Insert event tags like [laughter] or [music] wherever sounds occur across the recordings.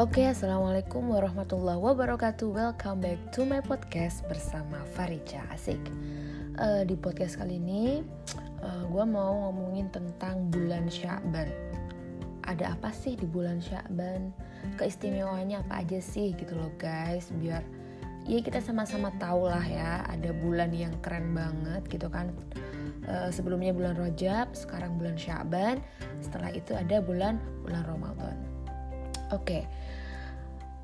Oke, assalamualaikum warahmatullahi wabarakatuh. Welcome back to my podcast bersama Farija Asik. Uh, di podcast kali ini, uh, eh, gue mau ngomongin tentang bulan Syaban. Ada apa sih di bulan Syaban? Keistimewaannya apa aja sih gitu loh guys? Biar ya kita sama-sama tahu lah ya. Ada bulan yang keren banget gitu kan. Uh, sebelumnya bulan Rajab, sekarang bulan Syaban. Setelah itu ada bulan bulan Ramadan. Oke. Okay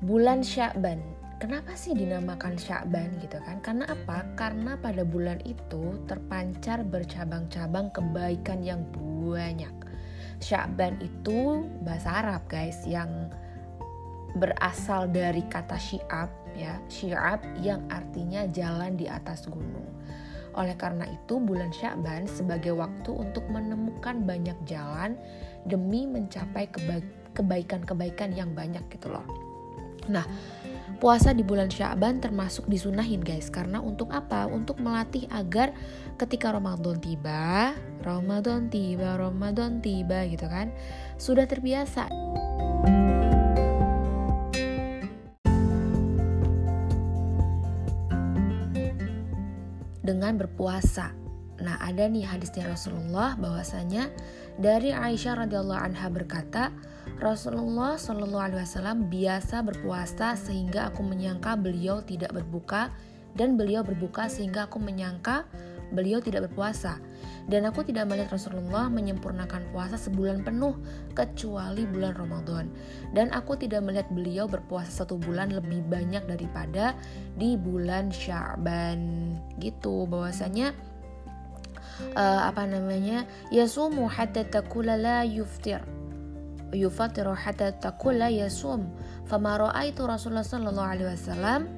bulan Syakban. Kenapa sih dinamakan Syakban gitu kan? Karena apa? Karena pada bulan itu terpancar bercabang-cabang kebaikan yang banyak. Syakban itu bahasa Arab guys yang berasal dari kata syiab ya, syiab yang artinya jalan di atas gunung. Oleh karena itu, bulan Syakban sebagai waktu untuk menemukan banyak jalan demi mencapai kebaikan-kebaikan yang banyak gitu loh. Nah, puasa di bulan Syaban termasuk disunahin guys karena untuk apa? Untuk melatih agar ketika Ramadan tiba, Ramadan tiba, Ramadan tiba gitu kan, sudah terbiasa. dengan berpuasa. Nah, ada nih hadisnya Rasulullah bahwasanya dari Aisyah radhiyallahu anha berkata, Rasulullah Shallallahu Alaihi Wasallam biasa berpuasa sehingga aku menyangka beliau tidak berbuka dan beliau berbuka sehingga aku menyangka beliau tidak berpuasa. Dan aku tidak melihat Rasulullah menyempurnakan puasa sebulan penuh kecuali bulan Ramadan. Dan aku tidak melihat beliau berpuasa satu bulan lebih banyak daripada di bulan Sya'ban gitu bahwasanya uh, apa namanya yasumu hatta takula la yuftir yufatiru hatta takula yasum fama ra'aitu Rasulullah sallallahu alaihi wasallam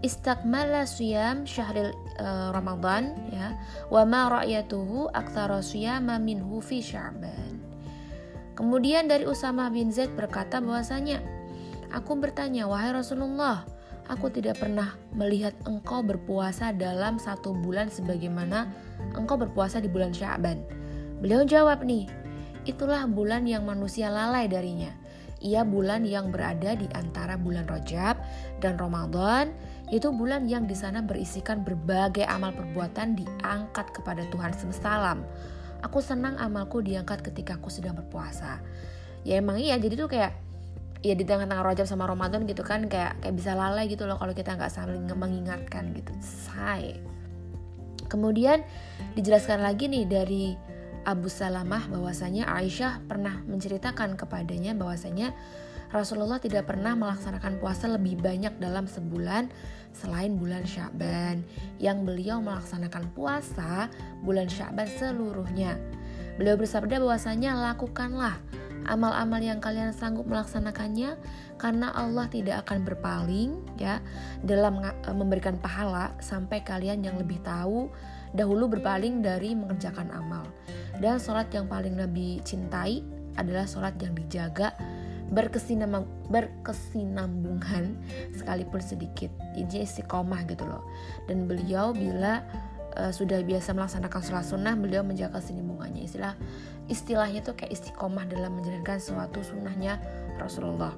istakmala siyam syahril uh, Ramadan ya wa ma ra'yatuhu aktsara siyama minhu fi Sya'ban. Kemudian dari Usama bin Zaid berkata bahwasanya aku bertanya wahai Rasulullah aku tidak pernah melihat engkau berpuasa dalam satu bulan sebagaimana engkau berpuasa di bulan Sya'ban. Beliau jawab nih, itulah bulan yang manusia lalai darinya. Ia bulan yang berada di antara bulan Rajab dan Ramadan, itu bulan yang di sana berisikan berbagai amal perbuatan diangkat kepada Tuhan semesta alam. Aku senang amalku diangkat ketika aku sedang berpuasa. Ya emang iya, jadi tuh kayak ya di tengah-tengah Rajab sama Ramadan gitu kan kayak kayak bisa lalai gitu loh kalau kita nggak saling mengingatkan gitu. Say. Kemudian dijelaskan lagi nih dari Abu Salamah bahwasanya Aisyah pernah menceritakan kepadanya bahwasanya Rasulullah tidak pernah melaksanakan puasa lebih banyak dalam sebulan selain bulan Syaban yang beliau melaksanakan puasa bulan Syaban seluruhnya. Beliau bersabda bahwasanya lakukanlah amal-amal yang kalian sanggup melaksanakannya karena Allah tidak akan berpaling ya dalam memberikan pahala sampai kalian yang lebih tahu dahulu berpaling dari mengerjakan amal. Dan sholat yang paling Nabi cintai adalah sholat yang dijaga berkesinambung, berkesinambungan sekalipun sedikit. Ini istiqomah gitu loh. Dan beliau bila uh, sudah biasa melaksanakan sholat sunnah, beliau menjaga kesinambungannya. Istilah istilahnya tuh kayak istiqomah dalam menjalankan suatu sunnahnya Rasulullah.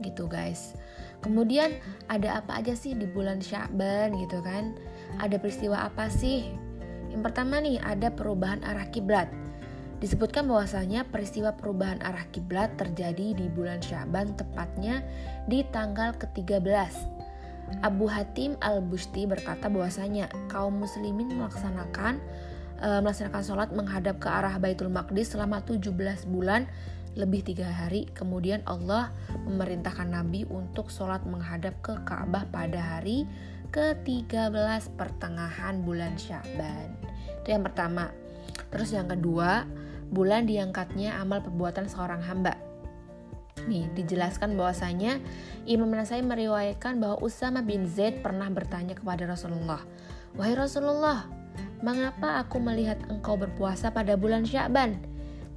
Gitu guys. Kemudian ada apa aja sih di bulan Syaban gitu kan? Ada peristiwa apa sih? Yang pertama nih ada perubahan arah kiblat. Disebutkan bahwasanya peristiwa perubahan arah kiblat terjadi di bulan Syaban tepatnya di tanggal ke-13. Abu Hatim Al-Busti berkata bahwasanya kaum muslimin melaksanakan e, melaksanakan sholat menghadap ke arah Baitul Maqdis selama 17 bulan lebih tiga hari kemudian Allah memerintahkan Nabi untuk sholat menghadap ke Ka'bah pada hari ke-13 pertengahan bulan Syaban. Itu yang pertama. Terus yang kedua, bulan diangkatnya amal perbuatan seorang hamba. Nih, dijelaskan bahwasanya Imam Nasai meriwayatkan bahwa Usama bin Zaid pernah bertanya kepada Rasulullah, "Wahai Rasulullah, mengapa aku melihat engkau berpuasa pada bulan Sya'ban?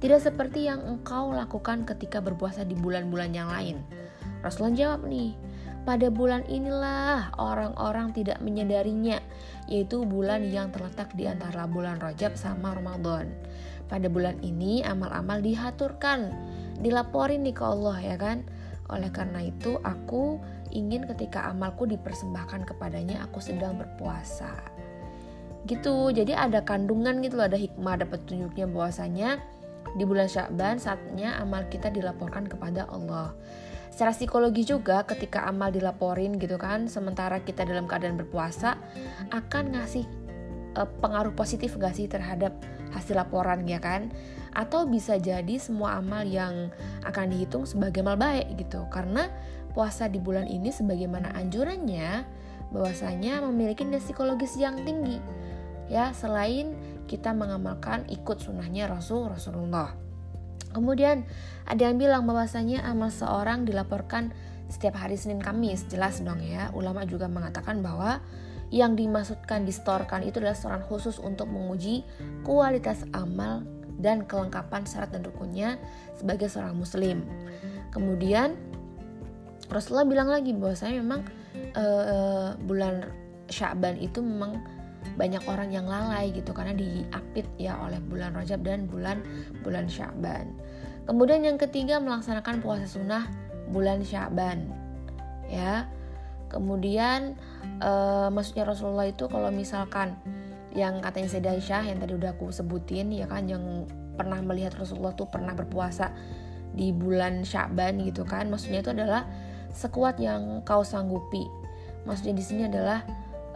Tidak seperti yang engkau lakukan ketika berpuasa di bulan-bulan yang lain." Rasulullah jawab nih, pada bulan inilah orang-orang tidak menyadarinya, yaitu bulan yang terletak di antara bulan Rajab sama Ramadan. Pada bulan ini amal-amal dihaturkan, dilaporin nih ke Allah ya kan. Oleh karena itu, aku ingin ketika amalku dipersembahkan kepadanya, aku sedang berpuasa. Gitu, jadi ada kandungan gitu loh, ada hikmah, ada petunjuknya bahwasanya di bulan Syakban saatnya amal kita dilaporkan kepada Allah. Secara psikologi juga ketika amal dilaporin gitu kan, sementara kita dalam keadaan berpuasa akan ngasih uh, pengaruh positif gak sih terhadap hasil laporan ya kan? Atau bisa jadi semua amal yang akan dihitung sebagai amal baik gitu. Karena puasa di bulan ini sebagaimana anjurannya bahwasanya memiliki nilai psikologis yang tinggi. Ya, selain kita mengamalkan ikut sunnahnya Rasul Rasulullah. Kemudian ada yang bilang bahwasanya amal seorang dilaporkan setiap hari Senin Kamis. Jelas dong ya. Ulama juga mengatakan bahwa yang dimaksudkan distorkan itu adalah seorang khusus untuk menguji kualitas amal dan kelengkapan syarat dan rukunnya sebagai seorang muslim. Kemudian Rasulullah bilang lagi bahwa saya memang uh, bulan Syaban itu memang banyak orang yang lalai gitu karena diapit ya oleh bulan Rajab dan bulan bulan Syaban. Kemudian yang ketiga melaksanakan puasa sunnah bulan Syaban. Ya. Kemudian uh, maksudnya Rasulullah itu kalau misalkan yang katanya Sayyidah Aisyah yang tadi udah aku sebutin ya kan yang pernah melihat Rasulullah tuh pernah berpuasa di bulan Sya'ban gitu kan maksudnya itu adalah sekuat yang kau sanggupi maksudnya di sini adalah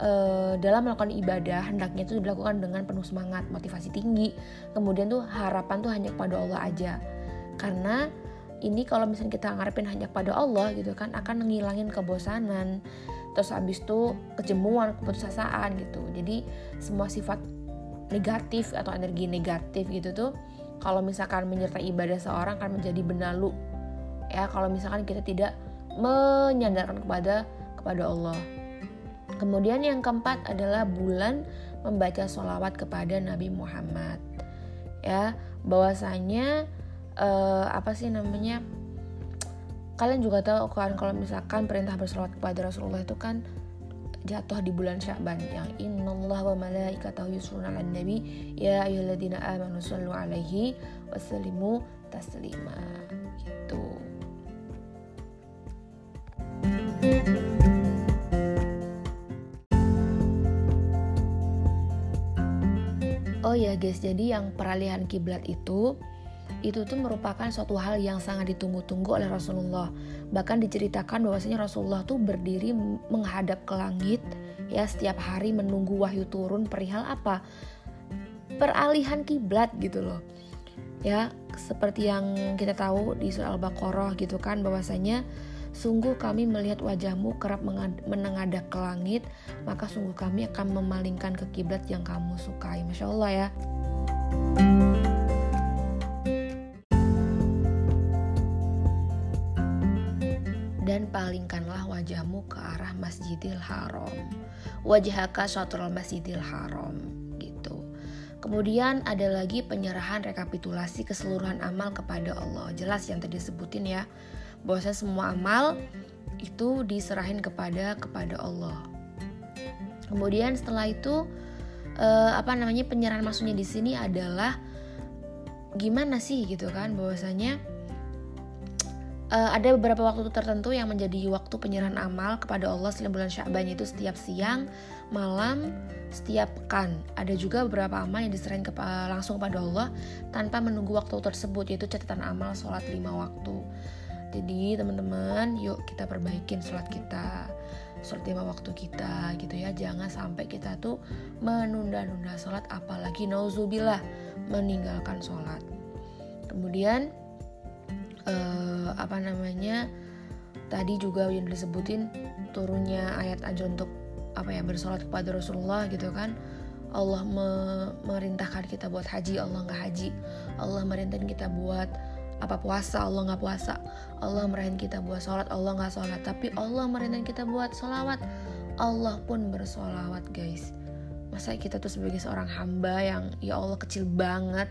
uh, dalam melakukan ibadah hendaknya itu dilakukan dengan penuh semangat motivasi tinggi. Kemudian tuh harapan tuh hanya kepada Allah aja. Karena ini kalau misalnya kita ngarepin hanya pada Allah gitu kan akan ngilangin kebosanan. Terus habis itu kejemuan keputusasaan gitu. Jadi semua sifat negatif atau energi negatif gitu tuh kalau misalkan menyertai ibadah seorang akan menjadi benalu ya kalau misalkan kita tidak menyandarkan kepada kepada Allah kemudian yang keempat adalah bulan membaca sholawat kepada Nabi Muhammad. Ya bahwasanya uh, apa sih namanya kalian juga tahu kan kalau misalkan perintah bersolawat kepada Rasulullah itu kan jatuh di bulan Sya'ban yang innallaha wa malaikatahu yusholluna 'alan nabi ya ayyuhalladzina amanu shallu 'alaihi wasallimu taslima. Gitu. Oh ya guys, jadi yang peralihan kiblat itu itu tuh merupakan suatu hal yang sangat ditunggu-tunggu oleh Rasulullah. Bahkan diceritakan bahwasanya Rasulullah tuh berdiri menghadap ke langit ya setiap hari menunggu wahyu turun perihal apa? Peralihan kiblat gitu loh. Ya, seperti yang kita tahu di surah Al-Baqarah gitu kan bahwasanya Sungguh kami melihat wajahmu kerap menengadah ke langit, maka sungguh kami akan memalingkan ke kiblat yang kamu sukai. Masya Allah ya. dan palingkanlah wajahmu ke arah Masjidil Haram. Wajhaka syatrul Masjidil Haram gitu. Kemudian ada lagi penyerahan rekapitulasi keseluruhan amal kepada Allah. Jelas yang tadi sebutin ya, bahwasanya semua amal itu diserahin kepada kepada Allah. Kemudian setelah itu eh, apa namanya penyerahan maksudnya di sini adalah gimana sih gitu kan bahwasanya uh, ada beberapa waktu tertentu yang menjadi waktu penyerahan amal kepada Allah selain bulan Sya'ban itu setiap siang, malam, setiap pekan. Ada juga beberapa amal yang diserahin ke, langsung kepada Allah tanpa menunggu waktu tersebut yaitu catatan amal sholat lima waktu. Jadi teman-teman, yuk kita perbaikin sholat kita, sholat lima waktu kita gitu ya. Jangan sampai kita tuh menunda-nunda sholat, apalagi nauzubillah meninggalkan sholat. Kemudian uh, apa namanya tadi juga yang disebutin turunnya ayat aja untuk apa ya bersolat kepada Rasulullah gitu kan Allah me merintahkan kita buat haji Allah nggak haji Allah merintahkan kita buat apa puasa? Allah nggak puasa. Allah merintahkan kita buat sholat Allah nggak sholat. Tapi Allah merintahkan kita buat sholawat. Allah pun bersolawat guys. Masa kita tuh sebagai seorang hamba yang ya Allah kecil banget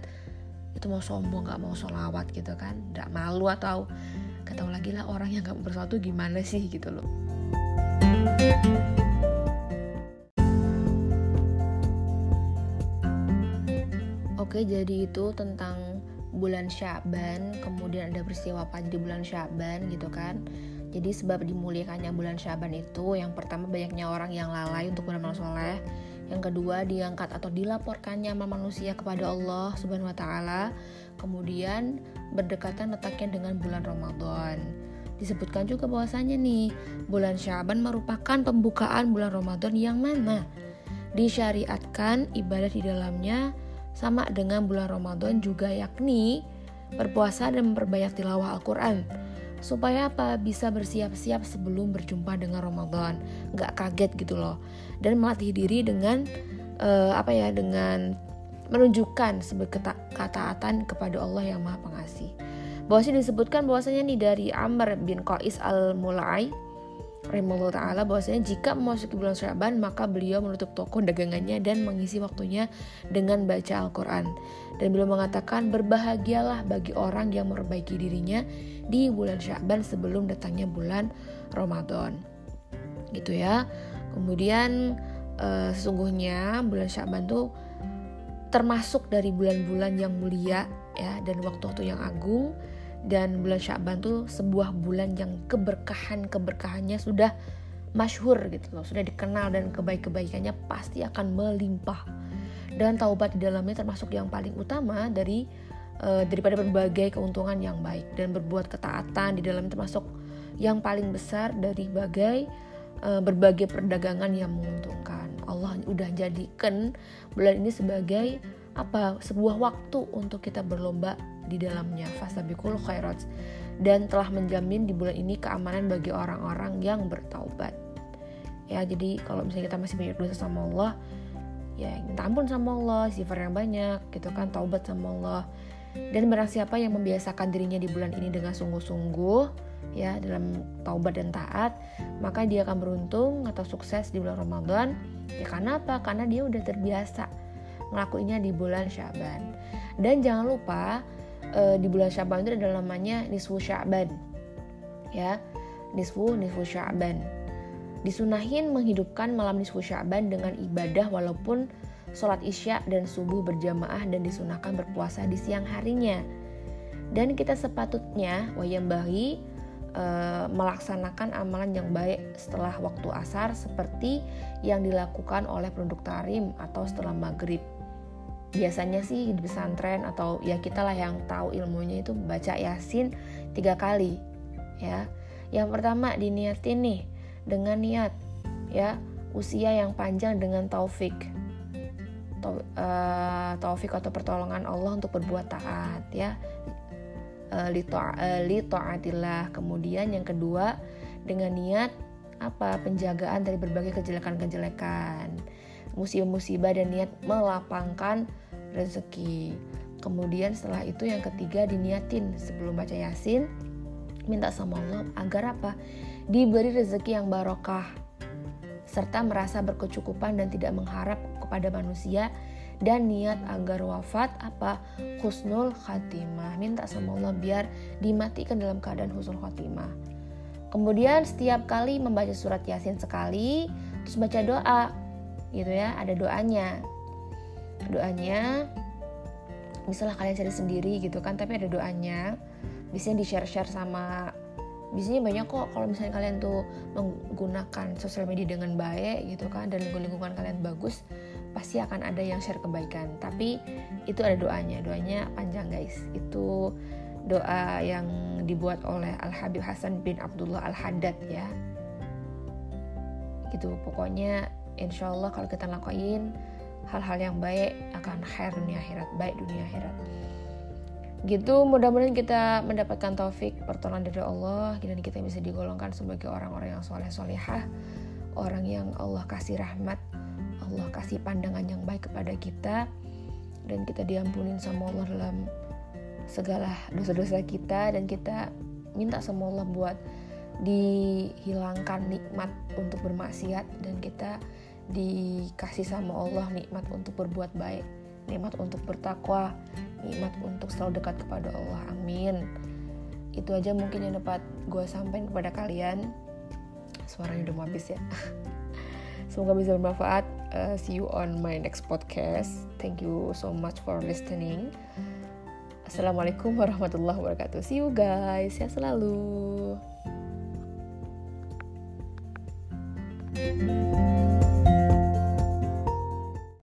itu mau sombong gak mau sholawat gitu kan? Gak malu atau gak tahu lagi lah orang yang gak bersatu gimana sih gitu loh. Oke jadi itu tentang bulan Syaban kemudian ada peristiwa apa di bulan Syaban gitu kan jadi sebab dimuliakannya bulan Syaban itu yang pertama banyaknya orang yang lalai untuk beramal soleh yang kedua diangkat atau dilaporkannya amal manusia kepada Allah Subhanahu wa taala. Kemudian berdekatan letaknya dengan bulan Ramadan. Disebutkan juga bahwasanya nih, bulan Syaban merupakan pembukaan bulan Ramadan yang mana disyariatkan ibadah di dalamnya sama dengan bulan Ramadan juga yakni berpuasa dan memperbanyak tilawah Al-Quran supaya apa? Bisa bersiap-siap sebelum berjumpa dengan Ramadan. Nggak kaget gitu loh. Dan melatih diri dengan uh, apa ya dengan menunjukkan ketaatan kepada Allah yang Maha Pengasih. Bahwasanya disebutkan bahwasanya nih dari Amr bin Qais al-Mulai rahimahullah taala bahwasanya jika memasuki bulan Syaban maka beliau menutup toko dagangannya dan mengisi waktunya dengan baca Al-Qur'an. Dan beliau mengatakan berbahagialah bagi orang yang memperbaiki dirinya di bulan Syaban sebelum datangnya bulan Ramadan. Gitu ya. Kemudian uh, sesungguhnya bulan Syaban tuh termasuk dari bulan-bulan yang mulia ya dan waktu-waktu yang agung dan bulan Syaban tuh sebuah bulan yang keberkahan keberkahannya sudah masyhur gitu loh. Sudah dikenal dan kebaik-kebaikannya pasti akan melimpah. Dan taubat di dalamnya termasuk yang paling utama dari uh, daripada berbagai keuntungan yang baik. Dan berbuat ketaatan di dalam termasuk yang paling besar dari bagai uh, berbagai perdagangan yang menguntungkan. Allah udah jadikan bulan ini sebagai apa sebuah waktu untuk kita berlomba di dalamnya. Fastabikul khairat. Dan telah menjamin di bulan ini keamanan bagi orang-orang yang bertaubat. Ya jadi kalau misalnya kita masih banyak dosa sama Allah ya minta ampun sama Allah sifat yang banyak gitu kan taubat sama Allah. Dan barang siapa yang membiasakan dirinya di bulan ini dengan sungguh-sungguh ya dalam taubat dan taat maka dia akan beruntung atau sukses di bulan Ramadan. Ya karena apa? Karena dia udah terbiasa ngelakuinnya di bulan Syaban dan jangan lupa uh, di bulan Syaban itu ada namanya nisfu Syaban. Ya, nisfu nisfu Syaban. Disunahin menghidupkan malam nisfu Syaban dengan ibadah walaupun sholat isya dan subuh berjamaah dan disunahkan berpuasa di siang harinya. Dan kita sepatutnya wayang bahi e, melaksanakan amalan yang baik setelah waktu asar seperti yang dilakukan oleh penduduk tarim atau setelah maghrib biasanya sih di pesantren atau ya kita lah yang tahu ilmunya itu baca yasin tiga kali ya. Yang pertama diniatin nih dengan niat ya usia yang panjang dengan taufik. Uh, taufik atau pertolongan Allah untuk berbuat taat ya. Uh, li taatillah kemudian yang kedua dengan niat apa penjagaan dari berbagai kejelekan-kejelekan. Musibah-musibah dan niat melapangkan rezeki. Kemudian setelah itu yang ketiga diniatin. Sebelum baca Yasin minta sama Allah agar apa? Diberi rezeki yang barokah serta merasa berkecukupan dan tidak mengharap kepada manusia dan niat agar wafat apa? Husnul khatimah. Minta sama Allah biar dimatikan dalam keadaan husnul khatimah. Kemudian setiap kali membaca surat yasin sekali terus baca doa gitu ya ada doanya doanya misalnya kalian cari sendiri gitu kan tapi ada doanya. Biasanya di share share sama biasanya banyak kok kalau misalnya kalian tuh menggunakan sosial media dengan baik gitu kan dan lingkungan kalian bagus pasti akan ada yang share kebaikan. Tapi itu ada doanya. Doanya panjang guys. Itu doa yang dibuat oleh Al Habib Hasan bin Abdullah Al Haddad ya. Gitu. Pokoknya insya Allah kalau kita lakuin hal-hal yang baik akan khair dunia akhirat baik dunia akhirat. Gitu mudah-mudahan kita mendapatkan taufik pertolongan dari Allah dan kita bisa digolongkan sebagai orang-orang yang soleh solehah orang yang Allah kasih rahmat Allah kasih pandangan yang baik kepada kita dan kita diampunin sama Allah dalam segala dosa-dosa kita dan kita minta sama Allah buat dihilangkan nikmat untuk bermaksiat dan kita dikasih sama Allah nikmat untuk berbuat baik nikmat untuk bertakwa nikmat untuk selalu dekat kepada Allah amin itu aja mungkin yang dapat gue sampaikan kepada kalian suaranya udah mau habis ya [laughs] semoga bisa bermanfaat uh, see you on my next podcast thank you so much for listening Assalamualaikum warahmatullahi wabarakatuh. See you guys. Sehat selalu.